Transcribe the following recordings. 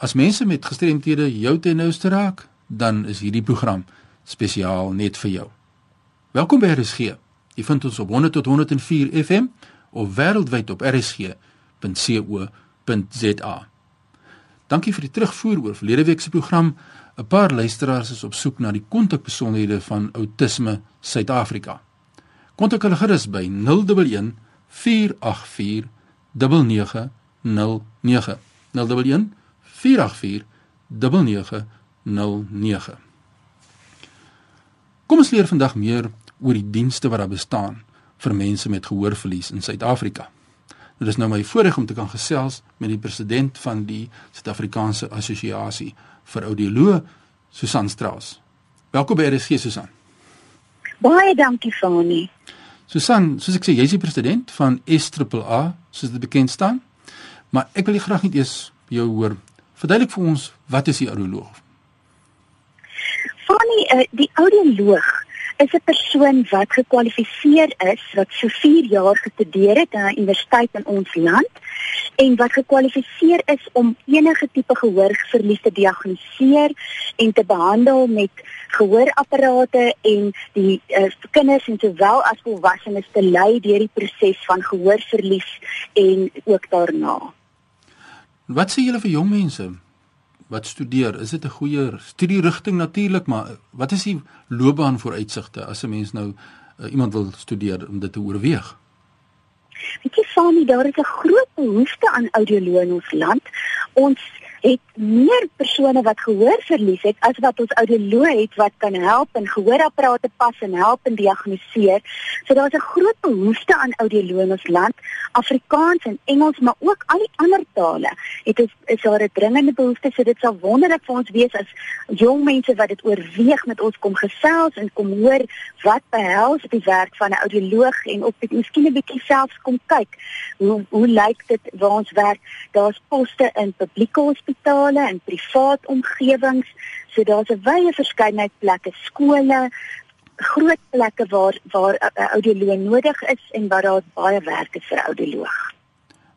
As mense met gestremthede jou ten nouste raak, dan is hierdie program spesiaal net vir jou. Welkom by RSG. Jy vind ons op 100 tot 104 FM of wêreldwyd op rsg.co.za. Dankie vir die terugvoer oor verlede week se program. 'n Paar luisteraars is op soek na die kontakbesonderhede van Autisme Suid-Afrika. Kontak hulle gerus by 011 484 9909. 011 484 9909. Kom ons leer vandag meer oor die dienste wat daar bestaan vir mense met gehoorverlies in Suid-Afrika. Dit is nou my voorreg om te kan gesels met die president van die Suid-Afrikaanse Assosiasie vir Audioloë, Susan Strauss. Welkom by RSG Susan. Baie dankie Fani. Susan, soos ek sê, jy's die president van SAAA, soos dit bekend staan. Maar ek wil graag net eers jou hoor Verduidelik vir ons wat is die audioloog? Fanny, uh, die audioloog is 'n persoon wat gekwalifiseer is wat so 4 jaar gestudeer het aan 'n universiteit in ons land en wat gekwalifiseer is om enige tipe gehoorverlies te diagnoseer en te behandel met gehoorapparate en die uh, kinders en sowel as volwassenes te lei deur die proses van gehoorverlies en ook daarna. Wat sê julle vir jong mense wat studeer? Is dit 'n goeie studierigting natuurlik, maar wat is die loopbaan vooruitsigte as 'n mens nou uh, iemand wil studeer om dit te oorweeg? Weet jy, Fani, daar is 'n groot behoefte aan audioloë in ons land. Ons het meer persone wat gehoor verlies het as wat ons audioloë het wat kan help en gehoorapparate pas en help en diagnoseer. So daar's 'n groot behoefte aan audioloë in ons land, Afrikaans en Engels, maar ook al die ander tale. Dit is is daar 'n dringende behoefte, so dit sal wonderlik vir ons wees as jong mense wat dit oorweeg met ons kom gesels en kom hoor wat behels die werk van 'n audioloog en op dit miskien 'n bietjie selfs kom kyk. Hoe hoe lyk dit waar ons werk? Daar's poste in publieke hospitale en privaat omgewings. So daar's 'n wye verskeidenheid plekke, skole, groot plekke waar waar 'n uh, audioloog nodig is en waar daar baie werk is vir audioloog.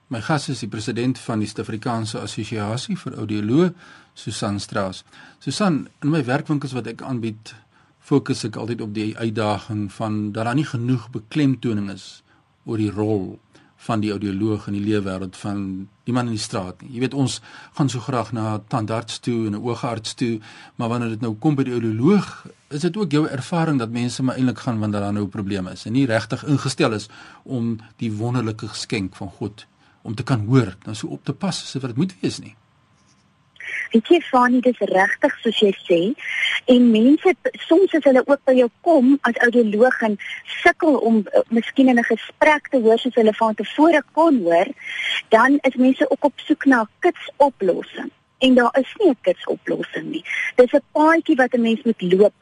My gas is die president van die Suid-Afrikaanse Assosiasie vir Audioloë, Susan Strauss. Susan, in my werkwinkels wat ek aanbied, fokus ek altyd op die uitdaging van dat daar nie genoeg beklemtoning is oor die rol van die audioloog in die leefwêreld van die man in die straat nie. Jy weet ons gaan so graag na tandarts toe en 'n oogarts toe, maar wanneer dit nou kom by die audioloog, is dit ook jou ervaring dat mense maar eintlik gaan wanneer daar nou probleme is en nie regtig ingestel is om die wonderlike geskenk van God om te kan hoor, dan so op te pas soos wat dit moet wees nie. Weet jy Fani, dis regtig soos jy sê. En mense soms as hulle ook by jou kom as audioloog en sukkel om uh, miskien in 'n gesprek te hoor soos hulle van tevore kon hoor, dan is mense ook op soek na 'n kitsoplossing en daar is nie 'n kitsoplossing nie. Dis 'n paadjie wat 'n mens moet loop.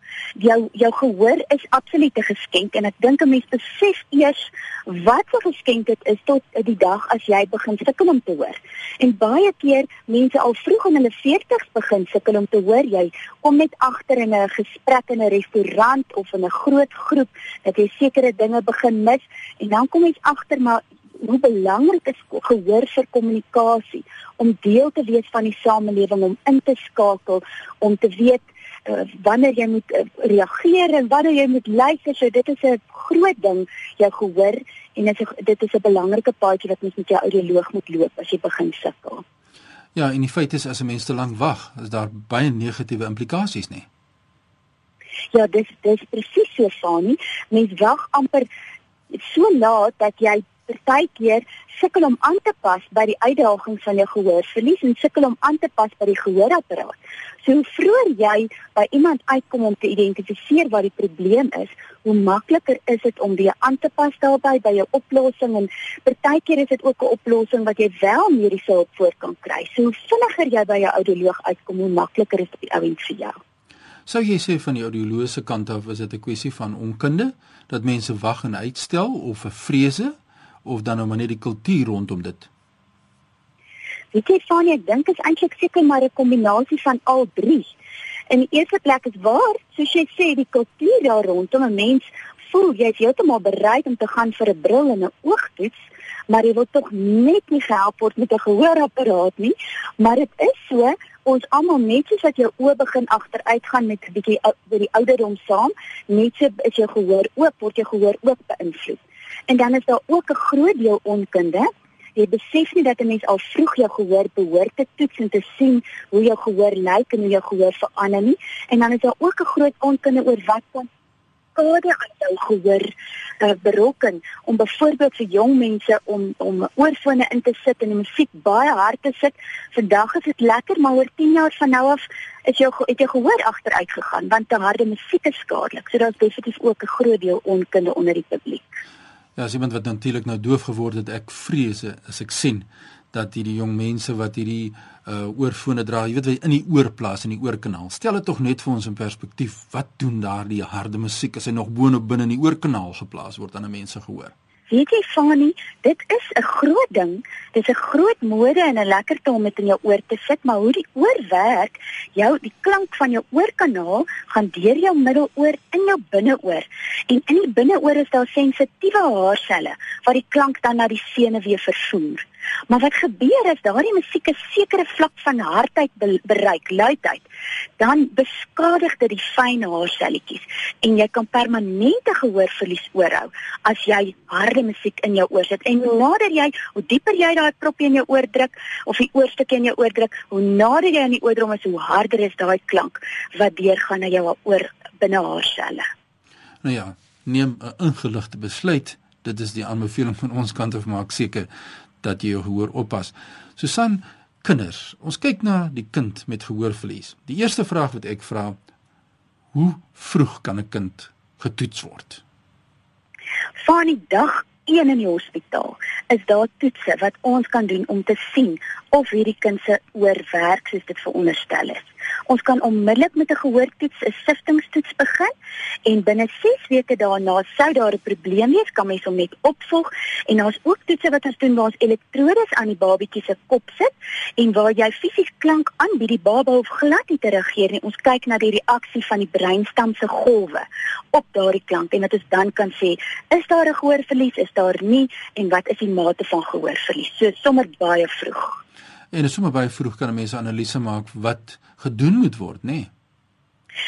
Jou jou gehoor is absoluut 'n geskenk en ek dink 'n mens besef eers wat 'n geskenk dit is tot die dag as jy begin sukkel om te hoor. En baie keer mense al vroeg in hulle 40's begin sukkel om te hoor. Jy kom net agter in 'n gesprek in 'n restaurant of in 'n groot groep dat jy sekere dinge begin mis en dan kom jy agter maar hoe belangrik is gehoor vir kommunikasie om deel te wees van die samelewing om in te skakel om te weet uh, wanneer jy moet uh, reageer en wanneer jy moet luister. So dit is 'n groot ding jou gehoor en dit is dit is 'n belangrike paadjie wat mens met jou audioloog moet loop as jy begin sukkel. Ja en die feit is as 'n mens te lank wag is daar baie negatiewe implikasies nê Ja, dis dis presies so, Fani. Mens wag amper so laat dat jy partykeer sukkel om aan te pas by die uitdagings van jou gehoorverlies en sukkel om aan te pas by die gehoorapparaat. So hoe vroeër jy by iemand uitkom om te identifiseer wat die probleem is, hoe makliker is dit om weer aan te pas daarbey by jou oplossing en partykeer is dit ook 'n oplossing wat jy wel mediese hulp voor kan kry. So hoe vinniger jy by jou audioloog uitkom, hoe makliker is dit vir jou. Sou jy sê van die audioloose kant af is dit 'n kwessie van onkunde dat mense wag en uitstel of 'n vrese of dan nou maar net die kultuur rondom dit? Weet jy Fanie, ek dink dit is eintlik seker maar 'n kombinasie van al drie. In die eerste plek is waar, soos jy sê, die kultuur daar rondom 'n mens voel jy is heeltemal bereid om te gaan vir 'n bril en 'n oogtoets, maar jy wil tog net nie gehelp word met 'n gehoorapparaat nie, maar dit is so ons almal net soos wat jou oë begin agteruitgaan met 'n bietjie by die ouderdom saam, net so is jou gehoor oop, word jou gehoor ook beïnvloed. En dan is daar ook 'n groot deel onkunde. Jy besef nie dat 'n mens al vroeg jou gehoor behoort te toets en te sien hoe jou gehoor lyk en hoe jou gehoor verander nie. En dan is daar ook 'n groot onkunde oor wat kan skade aan jou gehoor uh, berokken om byvoorbeeld vir jong mense om om oorfone in te sit en die musiek baie hard te sit. Vandag is dit lekker, maar oor 10 jaar van nou af is jou het jou gehoor agteruit gegaan want te harde musiek is skadelik. So daar's definitief ook 'n groot deel onkunde onder die publiek. Ja, as iemand wat natuurlik nou doof geword het, ek vrees as ek sien dat hierdie jong mense wat hierdie uh oorfone dra, jy weet wie in die oorplaas in die oorkanaal. Stel dit tog net vir ons in perspektief. Wat doen daardie harde musiek as hy nog boonop binne in die oorkanaal geplaas word aan 'n mens se gehoor? Weet jy Fani, dit is 'n groot ding. Dit is 'n groot mode en 'n lekkerte om dit in jou oor te sit, maar hoe die oor werk, jou die klank van jou oorkanaal gaan deur jou middeloor in jou binneoor. En in die binneoor is daar sensitiewe haarselle wat die klank dan na die senuwee vervoer. Maar wat gebeur as daardie musiek 'n sekere vlak van hardheid bereik, luidheid, dan beskadig dit die fyn haarselletjies en jy kan permanente gehoorverlies oorhou as jy harde musiek in jou oor sit. En hoe nader jy, hoe dieper jy daai propie in jou oor druk of die oorstukkie in jou oor druk, hoe nader jy aan die oordrom is, hoe harder is daai klank wat deurgaan na jou oor binne haarselle. Nou ja, neem 'n ingeligte besluit. Dit is die aanbeveling van ons kant af maak seker dat jy jou gehoor oppas. Susan, kinders, ons kyk na die kind met gehoorverlies. Die eerste vraag wat ek vra, hoe vroeg kan 'n kind getoets word? Van die dag 1 in die hospitaal is daar toetse wat ons kan doen om te sien of hierdie kind se oor werk soos dit veronderstel is. Ons kan onmiddellik met 'n gehoortoets, 'n siftingstoets begin en binne 6 weke daarna sou daar 'n probleem wees, kan mens hom net opvolg en daar's ook toetse wat ons doen waar ons elektrodes aan die babatjie se kop sit en waar jy fisies klank aanbied die baba hoef glad nie te reageer nie. Ons kyk na die reaksie van die breinstam se golwe op daardie klank en dat ons dan kan sê, is daar 'n gehoorverlies, is daar nie en wat is die mate van gehoorverlies? So sommer baie vroeg. En sommer baie vroeg kan mense analise maak wat gedoen moet word, nê? Nee.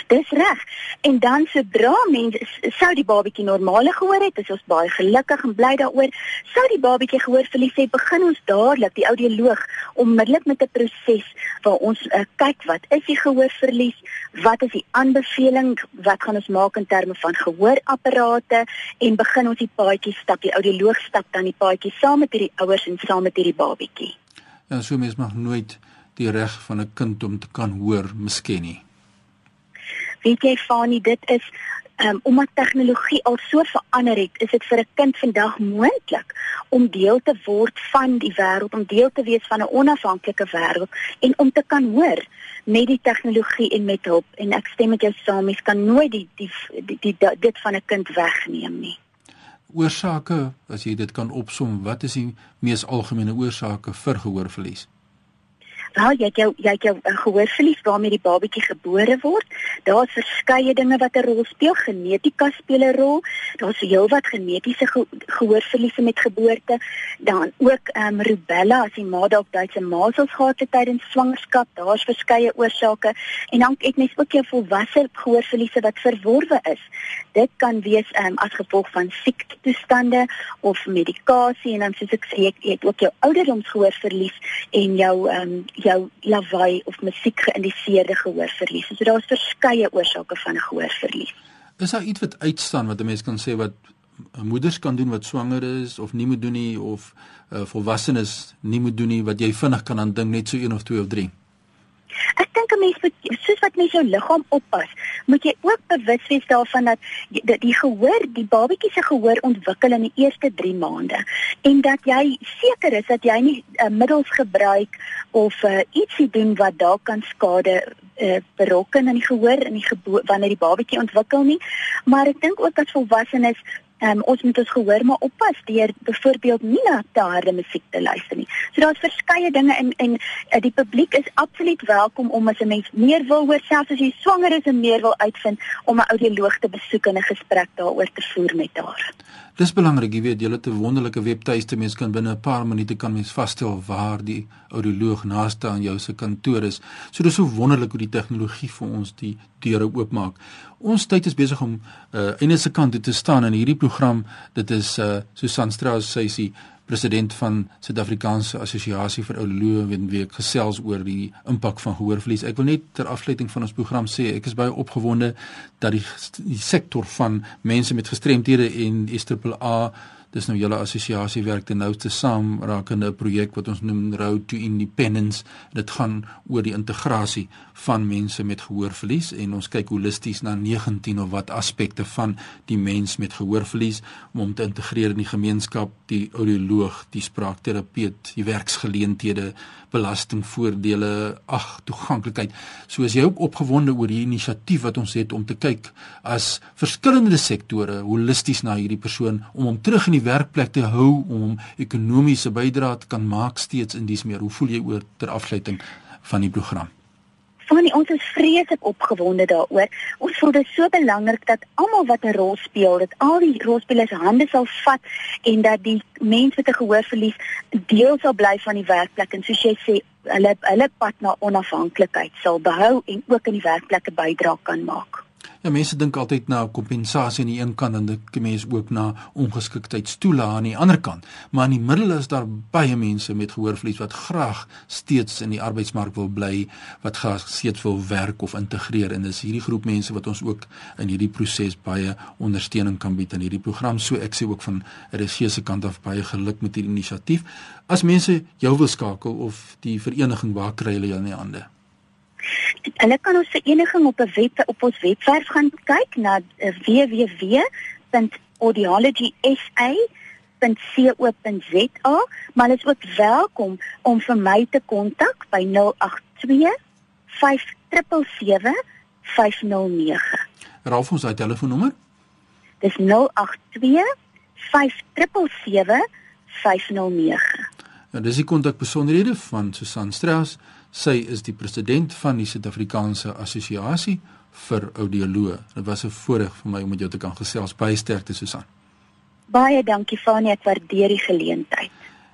Dis reg. En dan sodra mense sou die babatjie normale gehoor het, is ons baie gelukkig en bly daaroor. Sou die babatjie gehoor verlies het, begin ons dadelik die audioloog onmiddellik met 'n proses waar ons uh, kyk wat is die gehoorverlies, wat is die aanbeveling, wat gaan ons maak in terme van gehoorapparate en begin ons die paadjie stap. Die audioloog stap dan die paadjie saam met hierdie ouers en saam met hierdie babatjie. Ja, so mens mag nooit die reg van 'n kind om te kan hoor misken nie. Weet jy Fani, dit is um, omdat tegnologie al so verander het, is dit vir 'n kind vandag moontlik om deel te word van die wêreld, om deel te wees van 'n onafhanklike wêreld en om te kan hoor met die tegnologie en met hulp. En ek stem met jou saam, mens kan nooit die die, die, die, die dit van 'n kind wegneem nie. Oorsake, as jy dit kan opsom, wat is die mees algemene oorsake vir gehoorverlies? Wel, jy het jou jy het jou uh, gehoorverlies waarmee die babatjie gebore word. Daar's verskeie dinge wat 'n rol speel. Genetika speel 'n rol. Daar's heelwat genetiese ge gehoorverliese met geboorte. Dan ook ehm um, rubella as die ma dalk Duitse masels gehad het tydens swangerskap. Daar's verskeie oorsake. En dan het mens ook jou volwasse gehoorverliese wat verworwe is. Dit kan wees ehm um, as gevolg van siektetoestande of medikasie en dan soos ek sê, jy het ook jou ouderdomsgehoorverlies en jou ehm um, jou lawaai of musiek geïndiseerde gehoorverlies. So daar's verskeie oorsake van gehoorverlies. Is daar iets wat uitstaan wat 'n mens kan sê wat moeders kan doen wat swanger is of nie moet doen nie of uh, volwassenes nie moet doen nie wat jy vinnig kan aan dink net so een of twee of drie? Ek dink 'n mens moet soos wat mens jou liggaam oppas, moet jy ook bewus wees daarvan dat die, die gehoor, die babatjie se gehoor ontwikkel in die eerste 3 maande en dat jy seker is dat jy nie uh, middels gebruik of uh, ietsie doen wat dalk kan skade uh, berokken in die gehoor in die wanneer die babatjie ontwikkel nie. Maar ek dink ook as volwassenes Um, ons moet ons gehoor maar oppas deur byvoorbeeld nie na te harde musiek te luister nie. So daar's verskeie dinge en en uh, die publiek is absoluut welkom om as 'n mens meer wil hoor selfs as jy swanger is en meer wil uitvind om 'n audioloog te besoek en 'n gesprek daaroor te voer met haar. Dis belangrik, jy weet, jy het 'n wonderlike webtuiste, mens kan binne 'n paar minute kan mens vasstel waar die audioloog naaste aan jou se kantoor is. So dis so wonderlik hoe die tegnologie vir ons die deure oopmaak. Ons tyd is besig om uh einde se kant toe te staan in hierdie program. Dit is uh Susan Strauss, sy is die president van Suid-Afrikaanse Assosiasie vir Audioloë en wie ek gesels oor die impak van gehoorverlies. Ek wil net ter afsluiting van ons program sê ek is baie opgewonde dat die, die sektor van mense met gestremthede en SAA dis nou julle assosiasie werk te nou te saam rakende 'n projek wat ons noem Road to Independence. Dit gaan oor die integrasie van mense met gehoorverlies en ons kyk holisties na 19 of wat aspekte van die mens met gehoorverlies om hom te integreer in die gemeenskap, die audioloog, die spraakterapeut, die werksgeleenthede, belastingvoordele, ag, toeganklikheid. So as jy ook opgewonde oor hierdie inisiatief wat ons het om te kyk as verskillende sektore holisties na hierdie persoon om hom terug in die werkplek te hou om ekonomiese bydrae te kan maak steeds in dies meer. Hoe voel jy oor ter afsluiting van die program? Fanny, ons is vreeslik opgewonde daaroor. Ons voel dit so belangrik dat almal wat 'n rol speel, dat al die rolspelers hande sal vat en dat die mense met 'n gehoorverlies deel sal bly van die werkplek en soos jy sê, hulle hulle pad na onafhanklikheid sal behou en ook in die werkplekke bydra kan maak. Ja, mense dink altyd na kompensasie aan die een kant en dit mense ook na ongeskiktheidstoelae aan die ander kant. Maar in die middel is daar baie mense met gehoorverlies wat graag steeds in die arbeidsmark wil bly, wat graag steeds wil werk of integreer en dis hierdie groep mense wat ons ook in hierdie proses baie ondersteuning kan bied in hierdie program. So ek sê ook van RSG se kant af baie geluk met hierdie inisiatief. As mense jou wil skakel of die vereniging waar kry hulle jou in die hande? Hulle kan ons vereniging op 'n web op ons webwerf gaan kyk na eh, www.audiologysa.co.za, maar hulle is ook welkom om vir my te kontak by 082 577 509. Raaf ons daai telefoonnommer? Dis 082 577 509. Ja, dis die kontakbesonderhede van Susan Strauss. Sy is die president van die Suid-Afrikaanse Assosiasie vir Audioloë. Dit was 'n voorreg vir my om met jou te kan gesels. Baie sterkte Susan. Baie dankie Fanie, ek waardeer die geleentheid.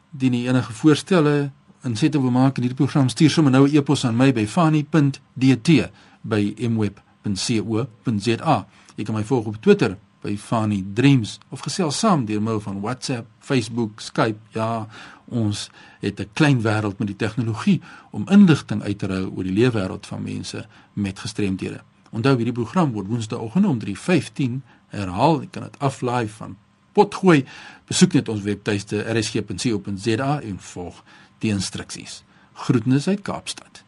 Dien enige voorstelle insette wil maak in hierdie program, stuur sommer nou 'n e-pos aan my by fanie.dt by mweb.co.za. Jy kan my volg op Twitter by Fanie Dreams of gesels saam deur middel van WhatsApp, Facebook, Skype. Ja, ons het 'n klein wêreld met die tegnologie om inligting uit te hou oor die leefwêreld van mense met gestremdhede. Onthou hierdie program word Woensdaeoggend om 3:15 herhaal. Jy kan dit aflaai van potgooi. Besoek net ons webtuiste rsg.co.za en volg die instruksies. Groetnisse uit Kaapstad.